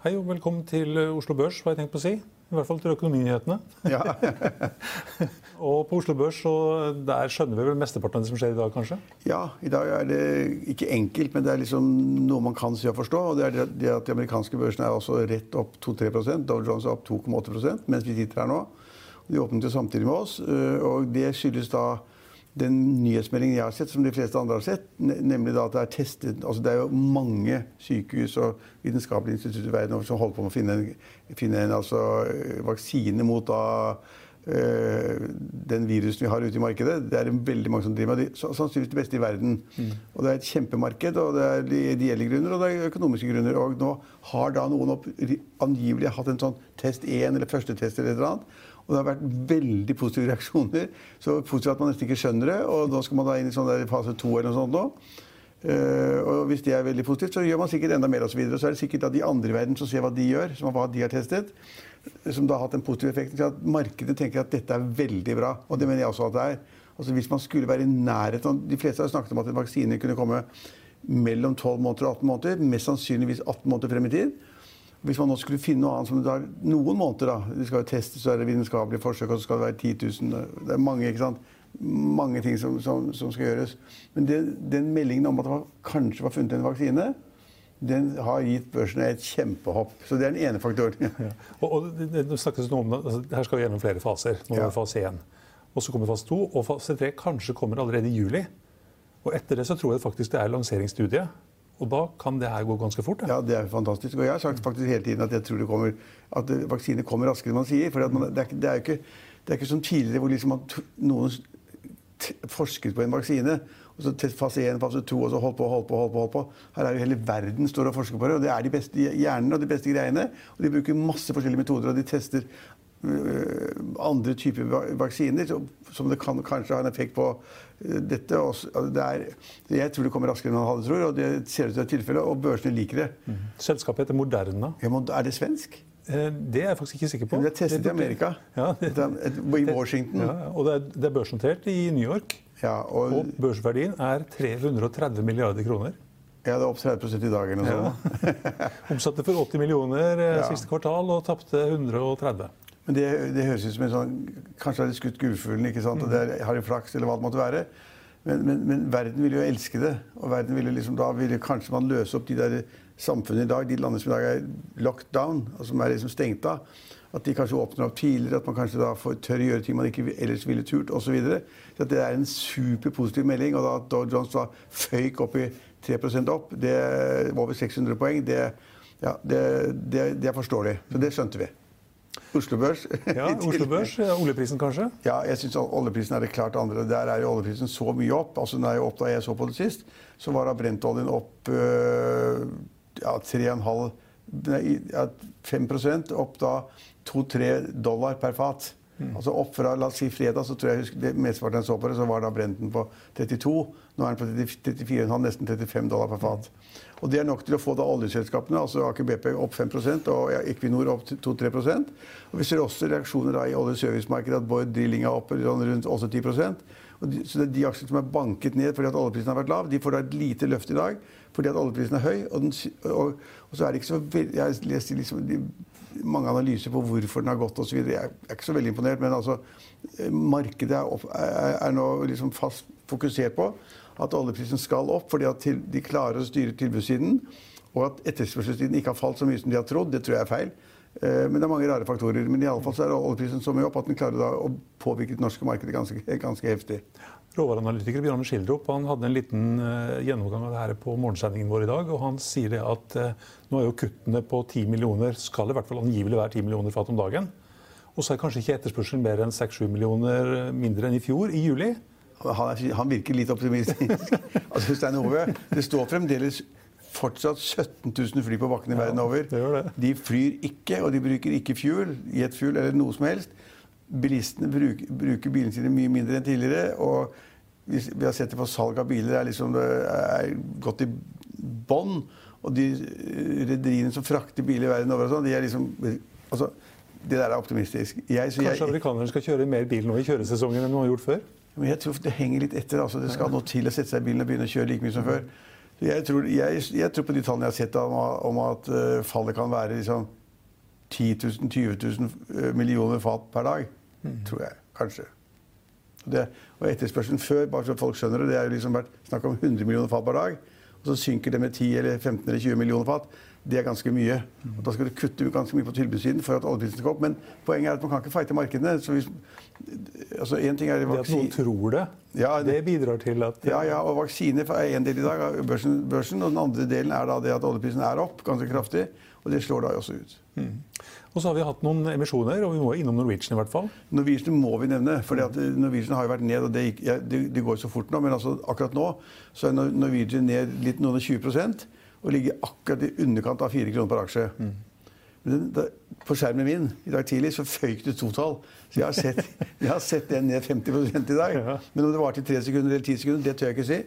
Hei og velkommen til eh, Oslo Børs, hva jeg tenkt på å si. I hvert fall til økonominyhetene. Ja. og på Oslo Børs, så der skjønner vi vel mesteparten av det som skjer i dag, kanskje? ja, i dag er det ikke enkelt, men det er liksom noe man kan si og forstå. Og det er det- at de amerikanske børsene er også rett opp 2-3% Dow Jones er opp 2,8% mens vi sitter her nå. De åpnet jo samtidig med oss. øh, Og det skyldes da den nyhetsmeldingen jeg har sett, som de fleste andre har sett, nemlig da at det er testet altså Det er jo mange sykehus og vitenskapelige institutter i verden som holder på med å finne en, finne en altså, øh, vaksine mot da øh, den virusen vi har ute i markedet. Det er veldig mange som driver med. det. Sannsynligvis det beste i verden. Og det er et kjempemarked, og det er ideelle grunner og det er økonomiske grunner. Og nå har da noen opp, angivelig hatt en sånn test 1 eller første test eller et eller annet. Og det har vært veldig positive reaksjoner. Så positivt at man nesten ikke skjønner det. Og nå skal man da inn i sånn der fase 2 eller noe sånt nå. Uh, og hvis det er veldig positivt, så gjør man sikkert enda mer osv. Så, videre. så er det sikkert da de andre i verden som ser hva de gjør, som hva de har testet, som da har hatt en positiv effekt. til at Markedet tenker at dette er veldig bra. Og det mener jeg også at det er. Altså Hvis man skulle være i nærheten De fleste har snakket om at en vaksine kunne komme mellom 12 måneder og 18 måneder. Mest sannsynligvis 18 måneder frem i tid. Hvis man nå skulle finne noe annet som tar noen måneder, da Det skal jo testes, så er det vitenskapelige forsøk, og så skal det være 10 000 Det er mange, ikke sant? Mange ting som, som, som skal gjøres. Men det, den meldingen om at det var, kanskje var funnet en vaksine, den har gitt børsene et kjempehopp. Så det er den ene faktoren. Ja. Og, og det, det, snakkes nå om, altså, Her skal vi gjennom flere faser. Nå er Ja. fase 1. Og så kommer fase 2, og fase 3 kanskje kommer allerede i juli. Og etter det så tror jeg faktisk det er lanseringsstudie. Og da kan det her gå ganske fort. Ja. Ja, det er fantastisk. Og jeg har sagt faktisk hele tiden at jeg tror kommer, at vaksiner kommer raskere enn man sier. For man, det, er, jo ikke, det ikke som tidligere hvor liksom noen forsket på en vaksine. Og så fase 1, fase 2, og så holdt på, holdt på, holdt på. holdt på. Her er jo hele verden står og forsker på det. Og det er de beste hjernene og de beste greiene. Og de bruker masse forskjellige metoder, og de tester andre typer vaksiner som, det kan kanskje ha en effekt på øh, dette. Det er, jeg tror det kommer raskere enn man hadde tror, og det ser ut til å være tilfellet. Og børsene liker det. Selskapet heter Moderna. Ja, er det svensk? Eh, Det er jeg faktisk ikke sikker på. Men det er testet i Amerika. Ja, det, I Washington. ja, og det er, det er børsnotert i New York. Ja, og, Og børsverdien er 330 milliarder kroner. ja, det er opp 30 i dag eller noe sånt. Omsatte for 80 millioner eh, siste kvartal og tapte 130. Men det, det høres ut som en sånn Kanskje har de skutt gullfuglen, ikke sant? og det er, har de flaks, eller hva det måtte være. Men, men, men verden vil jo elske det. Og verden vil jo liksom, da vil kanskje man løse opp de der samfunnene i dag, de landene som i dag er locked down, og som er liksom stengt av. At de kanskje åpner opp tidligere, at man kanskje da får tør gjøre ting man ikke ellers ville turt, osv. Så, videre. så at det er en superpositiv melding. Og da at Dow Jones da føyk opp i 3% opp, det var over 600 poeng, det, ja, det, det, det er forståelig. Så det skjønte vi. Oslo Børs. Ja. Oslo Børs, oljeprisen kanskje? Ja, jeg syns oljeprisen er det klart andre. Der er jo oljeprisen så mye opp. altså den er jo opp Da jeg så på det sist, så var da brentoljen opp øh, ja, 3,5 Nei, ja, 5% opp da 2-3 dollar per fat. Altså opp fra la oss si fredag, så tror jeg husker, det mesteparten jeg så på det, så var da brenten på 32. Nå er den på 34,5, nesten 35 dollar per fat. Og det er nok til å få da oljeselskapene, altså Aker BP opp 5 og Equinor opp 2-3 Og Vi ser også reaksjoner da i oljeservicemarkedet, at Bård Drilling er oppe sånn rundt også 10 og de, Så det er de aksjene som er banket ned fordi at oljeprisen har vært lav, de får da et lite løft i dag fordi at oljeprisen er høy. Og, den, og, og så er det ikke så veldig Mange analyser på hvorfor den har gått osv. Jeg er ikke så veldig imponert, men altså, eh, markedet er, opp, er, er nå liksom fast fokusert på at oljeprisen skal opp fordi at til, de klarer å styre tilbudssiden. Og at etterspørselstiden ikke har falt så mye som de har trodd. Det tror jeg er feil. Eh, men det er mange rare faktorer. Men i alle fall er oljeprisen så mye opp at den klarer å påvirke det norske markedet ganske, ganske heftig. Råvareanalytiker Bjarne Schildrup han hadde en liten uh, gjennomgang av det her på morgensendingen vår i dag. og Han sier det at uh, nå er jo kuttene på 10 millioner, skal i hvert fall angivelig være 10 millioner fat om dagen. Og så er kanskje ikke etterspørselen mer enn 6-7 millioner mindre enn i fjor, i juli. Han, er, han virker litt optimistisk. altså, Stein Ove, det står fremdeles fortsatt 17 000 fly på bakken i verden over. Ja, de flyr ikke, og de bruker ikke fuel, jetfuel eller noe som helst bilistene bruker, bruker, bilene sine mye mindre enn tidligere. Og vi, vi har sett det på salg av biler. Er, liksom, er gått i bånn. Og de rederiene som frakter biler verden over, og sånn, de er liksom altså, Det der er optimistisk. Jeg, Kanskje jeg, amerikanerne skal kjøre mer bil nå i kjøresesongen enn de har gjort før? Men jeg tror det henger litt etter. altså Det skal noe til å sette seg i bilen og begynne å kjøre like mye som før. Jeg tror, jeg, jeg tror, på de tallene jeg har sett om, om at uh, fallet kan være liksom 10 000-20 000 millioner fat per dag. Mm. Tror jeg. Kanskje. Det, og etterspørselen før, bare så folk skjønner det, det har liksom vært snakk om 100 millioner fat per dag. Og så synker det med 10 eller 15 eller 20 millioner fat. Det er ganske mye. Mm. Og da skal du kutte ganske mye på tilbudssiden for at oljeprisen skal opp. Men poenget er at man kan ikke fighte markedene. Så hvis, altså en ting er det at noen tror det, ja, det, bidrar til at Ja, ja og vaksine er en del i dag av børsen, børsen, Og den andre delen er da det at oljeprisen er opp ganske kraftig. Og det slår da også ut. Mm. Og så har vi hatt noen emisjoner, og vi må innom Norwegian i hvert fall. Norwegian må vi nevne, for Norwegian har jo vært ned, og det, ja, det, det går så fort nå. Men altså, akkurat nå så er Norwegian ned litt noen og 20% og ligger akkurat i underkant av 4 kroner per aksje. Mm. Men da, på skjermen min i dag tidlig så føyk det to tall. Så jeg har sett, jeg har sett den ned 50 i dag. Men om det varte i tre sekunder eller ti sekunder, det tør jeg ikke si.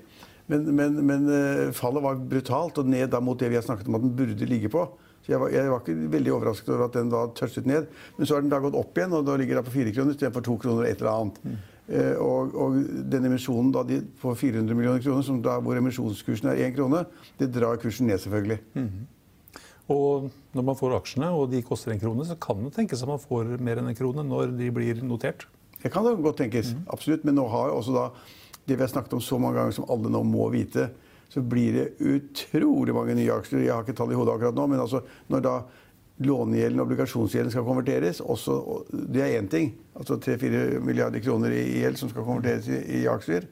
Men, men, men, eh, fallet var brutalt, og ned da mot det vi har snakket om at den burde ligge på. Så jeg var, jeg var, ikke veldig overrasket over at den da tørstet ned. Men så har den da gått opp igjen, og da ligger den på fire kroner istedenfor to kroner et eller annet. Mm. Eh, og, og den emisjonen da, de, på 400 millioner kroner, som da, hvor emisjonskursen er én krone, det drar kursen ned, selvfølgelig. Mm. Og når man får aksjene, og de koster en krone, så kan det tenkes at man får mer enn en krone når de blir notert? Det kan det godt tenkes. Mm. Absolutt. Men nå har også da det vi har snakket om så mange ganger, som alle nå må vite, så blir det utrolig mange nye aksjer. Jeg har ikke tall i hodet akkurat nå, men altså når da lånegjelden og obligasjonsgjelden skal konverteres, også, det er én ting. Altså 3-4 milliarder kroner i gjeld som skal konverteres i, i aksjer.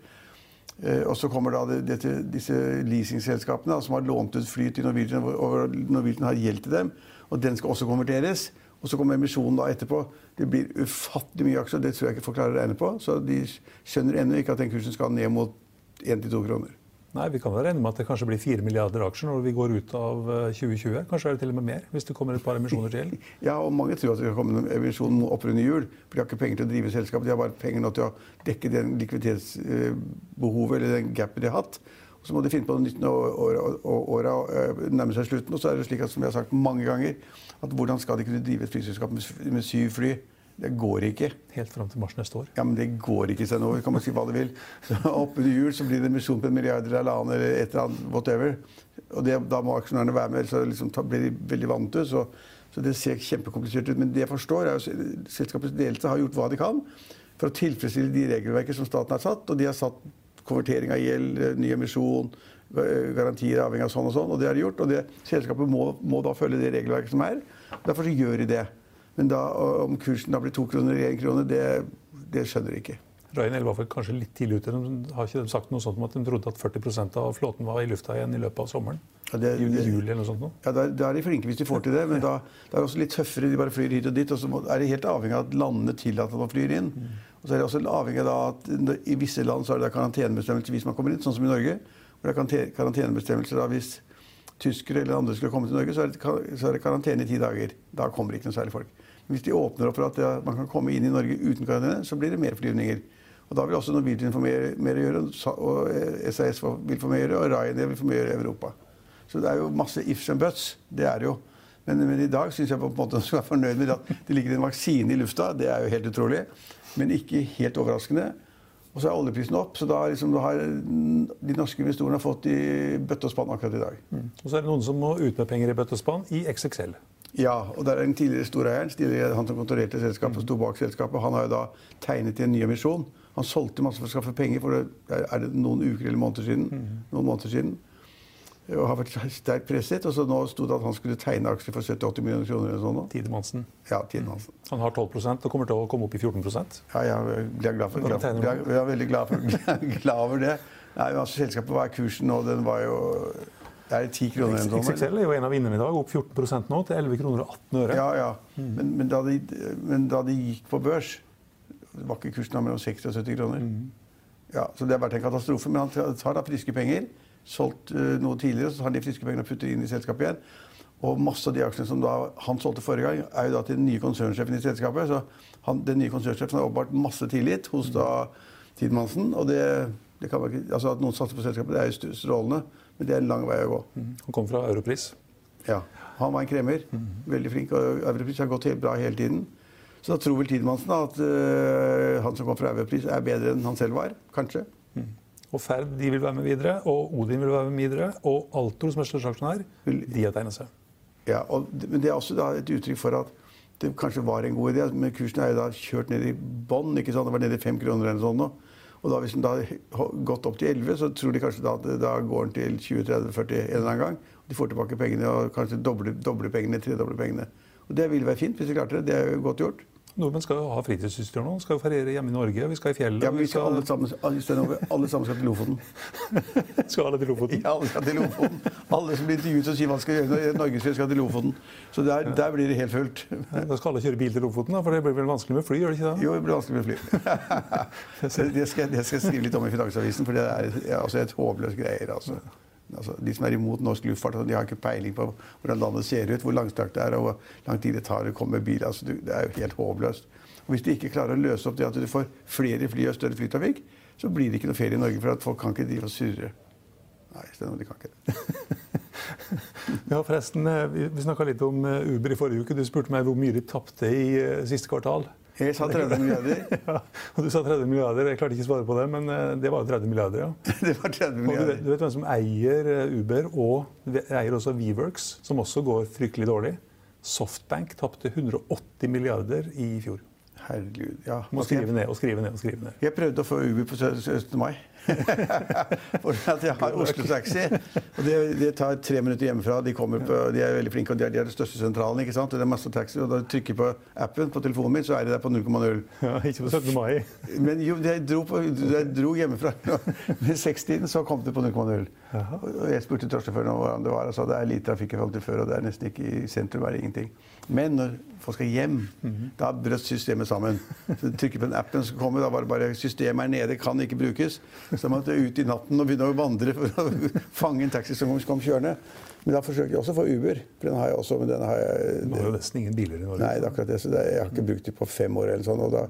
Eh, og så kommer da det, det disse leasingselskapene som har lånt ut fly til Norwegian, og Norwegian har gjeld til dem. Og den skal også konverteres. Og så kommer emisjonen da etterpå. Det blir ufattelig mye aksjer. Det tror jeg ikke folk klarer å regne på. Så de skjønner ennå ikke at den kursen skal ned mot 1-2 kroner. Nei, Vi kan vel regne med at det kanskje blir 4 milliarder aksjer når vi går ut av 2020. Eh, kanskje er det til og med mer, hvis det kommer et par emisjoner til? Ja, og mange tror at det kommer en emisjon oppunder jul. For de har ikke penger til å drive selskapet, de har bare penger til å dekke den likviditetsbehovet eller den gapet de har hatt. Og så må de finne på noe nytt når åra eh, nærmer seg slutten. Og så er det slik at, som jeg har sagt mange ganger, at hvordan skal de kunne drive et flyselskap med syv fly? Det går ikke. Helt fram til mars neste år? Ja, men det går ikke. Nå kan man si hva det vil. Så Oppunder jul så blir det emisjon på en milliard eller halvannen eller et eller annet, whatever. Og det, da må aksjonærene være med, så liksom, blir de veldig vante. Så, så det ser kjempekomplisert ut. Men det jeg forstår, er at selskapets ledelse har gjort hva de kan for å tilfredsstille de regelverket som staten har satt. Og de har satt konvertering av gjeld, ny emisjon, garantier avhengig av sånn og sånn. Og det har de gjort. Og det, selskapet må, må da følge det regelverket som er. Derfor så gjør de det. Men da, om kursen da blir to kroner eller én krone, det, det skjønner de ikke. Ryanair var kanskje litt tidlig ute. De har ikke sagt noe sånt om at de trodde at 40% av flåten var i lufta igjen i løpet av sommeren? Ja, det, Juni, juli eller noe sånt? Noe. Ja, Da er de flinke hvis de får til det. Men da, det er også litt tøffere. De bare flyr hit og dit. Og så er de helt avhengig av at landene tillater at man flyr inn. Mm. Og så er det også avhengig av at i visse land så er det karantenebestemmelser hvis man kommer inn, sånn som i Norge. Hvor det er karantenebestemmelser da hvis tyskere eller andre skulle komme til Norge, så er det, så er det karantene i ti dager. Da kommer ikke noe særlig folk. Hvis de åpner opp for at man kan komme inn i Norge uten karantene, så blir det mer flyvninger. Og Da vil også Norwegian få mer, mer å gjøre, og SAS vil få mer å gjøre, og Ryanair vil få mer å gjøre i Europa. Så det er jo masse ifs and buts. Det er det jo. Men, men i dag syns jeg på en måte man skal være fornøyd med at det ligger en vaksine i lufta. Det er jo helt utrolig. Men ikke helt overraskende. Og så er oljeprisen opp, så da, liksom, har de norske investorene fått i bøtte og spann akkurat i dag. Mm. Og så er det noen som må ut med penger i bøtte og spann i XXL. Ja, og der er den tidligere storeieren, tidligere han som kontrollerte selskapet, sto bak selskapet. Han har jo da tegnet i en ny emisjon. Han solgte masse for å skaffe penger for det er det noen uker eller måneder siden. Noen måneder siden. Og har vært sterkt presset. Og så nå sto det at han skulle tegne aksjer for 70-80 millioner kroner. eller sånn. Tidemansen. Ja, Tidemansen. Han har 12% og kommer til å komme opp i 14% Ja, jeg er glad for, glad, glad, jeg er veldig glad, for, glad over det. Nei, altså, Selskapet, var i kursen og Den var jo Det er 10 kroner en dollar. XXL er jo en av vinnerne i dag, opp 14 nå til 11 kroner og 18 øre. Ja, ja. Men, men, da de, men da de gikk på børs, var ikke kursen mellom 60 og 70 kroner. Ja, så det har vært en katastrofe. Men han tar da friske penger. Solgt uh, noe tidligere, så tar han de friske pengene og putter inn i selskapet igjen. Og masse av de aksjene som da han solgte forrige gang, er jo da til den nye konsernsjefen i selskapet. Så han, den nye konsernsjefen har åpenbart masse tillit hos da Tidemansen. Og det, det kan man ikke, altså at noen satser på selskapet, det er jo strålende, men det er en lang vei å gå. Han kom fra Europris. Ja. Han var en kremmer. Veldig flink. Og Europris har gått helt bra hele tiden. Så da tror vel Tidemansen at uh, han som kom fra Europris, er bedre enn han selv var. Kanskje. Og Ferd de vil være med videre, og Odin vil være med videre. Og Altor, som er største aksjonær, de har tegnet seg. Ja, og, men det er også da et uttrykk for at det kanskje var en god idé. Men kursen er jo da kjørt ned i bånn. Det var nede i fem kroner eller noe sånt. Og da hvis den da har gått opp til 11, så tror de kanskje da at da går den til 20-30-40 en eller annen gang. De får tilbake pengene og kanskje doble, doble pengene, tredobler pengene. Og det ville være fint hvis de klarte det. Det er jo godt gjort. Nordmenn skal jo ha fritidsutstyr nå. Skal jo feriere hjemme i Norge. Vi skal i fjellet. Ja, men vi skal alle sammen, alle, alle sammen skal til Lofoten. skal, alle til Lofoten. Ja, alle skal til Lofoten. Alle som blir intervjuet og sier hva skal gjøre Norgesfjell skal til Lofoten. Så der, der blir det helt fullt. Da skal alle kjøre bil til Lofoten, da, for det blir vel vanskelig med fly? gjør det ikke det? Jo, det blir vanskelig med fly. Det, skal, det skal jeg skrive litt om i Finansavisen, for det er altså et håpløst greier. Altså. Altså, de som er imot norsk luftfart, de har ikke peiling på hvordan landet ser ut, hvor langstrakt det er, og hvor lang tid det tar å komme med bil. Altså, det er jo helt håpløst. Og hvis de ikke klarer å løse opp det at du får flere fly og større flytrafikk, så blir det ikke noe ferie i Norge, for at folk kan ikke drive og surre. Nei, Sten, de kan ikke det. Ja, forresten, eh, Vi, vi snakka litt om eh, Uber i forrige uke. Du spurte meg hvor mye de tapte i eh, siste kvartal. Jeg sa 30 milliarder. Ja, og Du sa 30 milliarder. Jeg klarte ikke å svare på det, men eh, det var jo 30 milliarder, ja. Det var 30 Og du, milliarder. du vet hvem som eier eh, Uber, og eier også Weworks, som også går fryktelig dårlig? Softbank tapte 180 milliarder i fjor. Herregud. Ja. Må Altså, skrive ned og skrive ned og skrive ned. Jeg prøvde å få Uber på 17. mai. For at jeg har Oslo Taxi. Og det, det tar tre minutter hjemmefra. De, på, de er veldig flinke, og de er, de er den største sentralen. ikke sant? Og det er masse taxi, og da du trykker på appen på telefonen min, så er de der på 0,0. Ja, ikke på 17. mai. Men jo, jeg dro, på, jeg dro hjemmefra ved sekstiden, så kom det på 0,0. Og jeg spurte drosjesjåføren om hvordan det var, og sa det er lite trafikk i forhold til før, og det er nesten ikke i sentrum, er det ingenting. Men når folk skal hjem, da brøt systemet sammen. Så du trykker på den appen som kommer, da var det bare systemet er nede, kan ikke brukes. Så jeg måtte ut i natten og begynne å vandre for å fange en taxi som kom kjørende. Men da forsøkte jeg også å få Uber, for den har jeg også, men den har jeg Du har jo nesten ingen biler i Norge. Nei, det er akkurat det. Så det, jeg har ikke brukt det på fem år eller sånn. Og da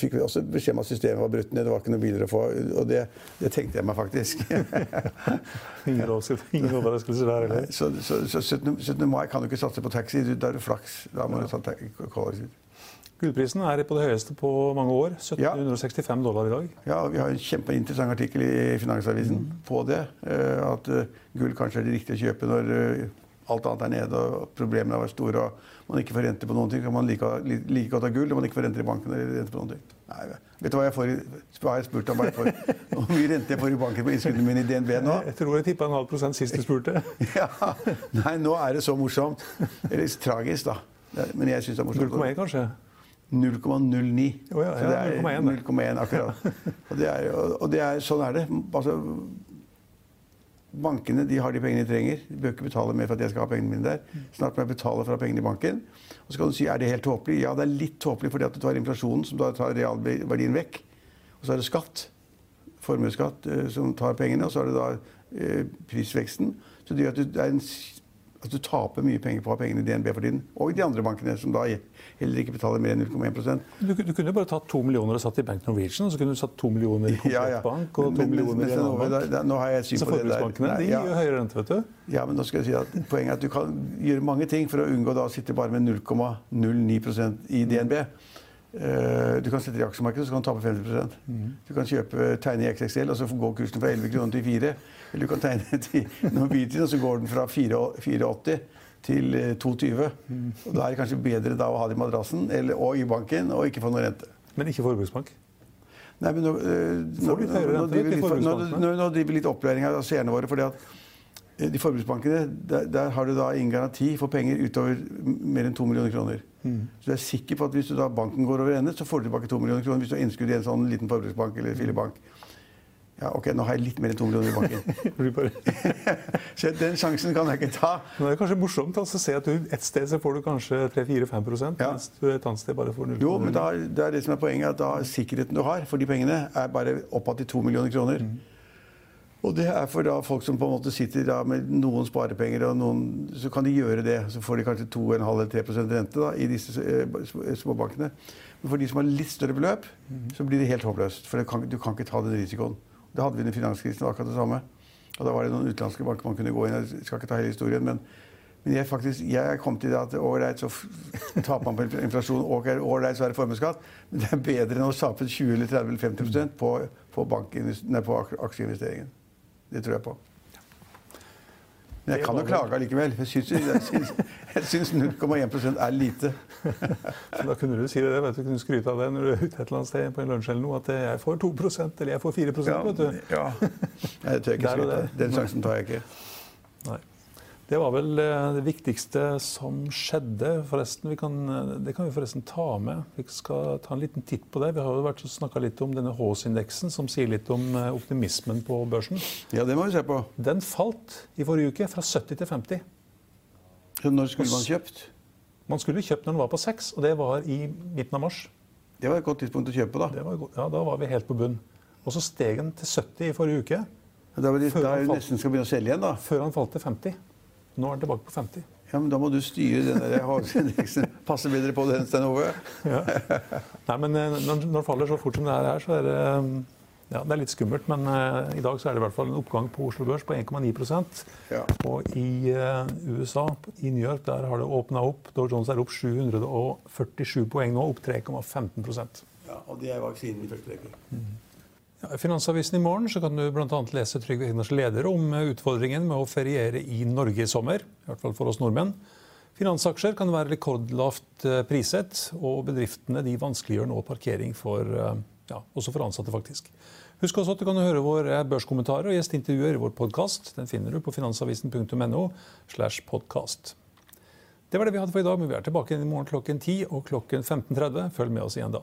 fikk vi også beskjed om at systemet var brutt ned. Det var ikke noen biler å få. Og det, det tenkte jeg meg faktisk. Ingen overraskelse- ingen overraskelser der heller. så så, så 17. 17. mai kan du ikke satse på taxi. Da er det flaks. Da må du ta ta- kollektivt. Gullprisen er på det høyeste på mange år. 1765 dollar i dag. Ja, vi har en kjempeinteressant artikkel i Finansavisen på det. eh, At eh, gull kanskje er det riktige å kjøpe når eh, alt annet er nede og problemene har vært store og man ikke får rente på noen ting. Kan man like, like godt ha gull når man ikke får renter i banken eller rente på noen ting. Nei, vet du hva jeg får hva har jeg spurt om hva jeg får? Hvor mye rente jeg får i banken på innskuddene mine i DNB nå? Jeg tror jeg tippa en halv prosent sist du spurte. Ja, Nei, nå er det så morsomt. Eller tragisk, da. Men jeg syns det er morsomt. 0,1 kanskje? 0,09. Oh, ja, Så det ja, er 0,1 akkurat. Og, det er, og det er, sånn er det. Altså, bankene de har de pengene de trenger. De bør ikke betale mer for at jeg skal ha pengene mine der. Snart må jeg betale for å ha pengene i banken. Og så kan du si er det helt tåpelig. Ja, det er litt tåpelig fordi at du tar inflasjonen, som da tar realverdien vekk. Og så er det skatt. Formuesskatt eh, som tar pengene. Og så er det da eh, prisveksten. Så det gjør at det er en, at du taper mye penger på å ha pengene i DNB for tiden. Og de andre bankene, som da heller ikke betaler mer enn 0,1 Du, du kunne jo bare tatt to millioner og satt i Bank Norwegian, og så kunne du satt to millioner i. Komplett Bank og to millioner i en annen bank. Nå har jeg syn på det der. Nei, de ja. gir høyere rente, vet du. Ja, men nå skal jeg si at Poenget er at du kan gjøre mange ting for å unngå da å sitte bare med 0,09% i DNB. Eh, Du kan sette det i aksjemarkedet, så kan du tape 50% Du kan kjøpe, tegne i XXL, og så går kursen fra 11 kroner til 4. Eller du kan tegne til Norwegian, og så går den fra 4 4,80 til eh, 2,20. Og Da er det kanskje bedre da å ha det i madrassen eller, og i banken og ikke få noe rente. Men ikke forbruksbank. Nei, men nå, eh, nå, nå, driver vi litt, opplæring av seerne våre. fordi at eh, de forbruksbankene, der, der har du da ingen garanti for penger utover mer enn 2 millioner kroner. Mm. Så du er sikker på at hvis du da banken går over ende, så får du tilbake 2 millioner kroner hvis du har innskudd i en sånn liten forbruksbank eller filibank. Ja, ok, nå har jeg litt mer enn 2 millioner i banken. Så den sjansen kan jeg ikke ta. Men det er kanskje morsomt altså, å se at du et sted så får du kanskje 3-4-5 Ja. mens du et annet sted bare får 0 Jo, men da, det er det som er poenget, at da sikkerheten du har for de pengene, er bare oppad til 2 millioner kroner. Og det er for da folk som på en måte sitter da med noen sparepenger, og noen, så kan de gjøre det. Så får de kanskje 2,5-3 rente da, i disse eh, sm- småbankene. Men for de som har litt større beløp, så blir det helt håpløst. For det kan, du kan ikke ta den risikoen. Det hadde vi under finanskrisen, akkurat det samme. Og da var det noen utenlandske banker man kunne gå inn i. Jeg skal ikke ta hele historien, men, men jeg, faktisk, jeg kommet til det at ålreit, så taper man på inflasjon. Ålreit, så er det formuesskatt. Men det er bedre enn å tape 20 eller 30 eller 50% på, på, nei, på aksjeinvesteringen. Det tror jeg på. Men jeg kan jo klage allikevel. Jeg syns, jeg syns, 0,1 er lite. Så da kunne du si det, vet du, kunne skryte av det når du er ute et eller annet sted på en lunsj eller noe, at jeg får 2% eller jeg får 4 vet du. ja. Det tør jeg ikke skryte av. Den sjansen tar jeg ikke. Nei. Det var vel eh, det viktigste som skjedde. Forresten, vi kan, eh, det kan vi forresten ta med. Vi skal ta en liten titt på det. Vi har jo snakka litt om denne Haas-indeksen, som sier litt om eh, optimismen på børsen. Ja, det må vi se på. Den falt i forrige uke fra 70 til 50. Så når skulle man kjøpt? Man skulle kjøpt når den var på 6, og det var i midten av mars. Det var et godt tidspunkt å kjøpe da. Det var, ja, da var vi helt på bunn. Og så steg den til 70 i forrige uke, Da er det da er det nesten skal begynne å selge igjen, da. før han falt til 50. Nå er den tilbake på 50. Ja, men Da må du styre den der HC-indeksen. Passe bedre på den, Stein Ove. Nei, men eh, når den faller så fort som det her er, så er det eh, ja, det er litt skummelt. Men uh, i dag så er det i hvert fall en oppgang på Oslo Børs på 1,9% Ja. Og i uh, USA, i New York, der har det åpna opp. Dow Jones er opp 747 poeng nå, opp 3,15% ja, Og det er vaksinen i første rekke. Ja, I Finansavisen i morgen så kan du bl.a. lese Trygve Egners leder om eh, utfordringen med å feriere i Norge i sommer. I hvert fall for oss nordmenn. Finansaksjer kan være rekordlavt eh, priset, og bedriftene de vanskeliggjør nå parkering for, eh, ja, også for ansatte, faktisk. Husk også at du kan høre våre børskommentarer og gjesteintervjuer i vår podkast. Den finner du på finansavisen.no. Det var det vi hadde for i dag, men vi er tilbake i morgen klokken 10 og klokken 15.30. Følg med oss igjen da.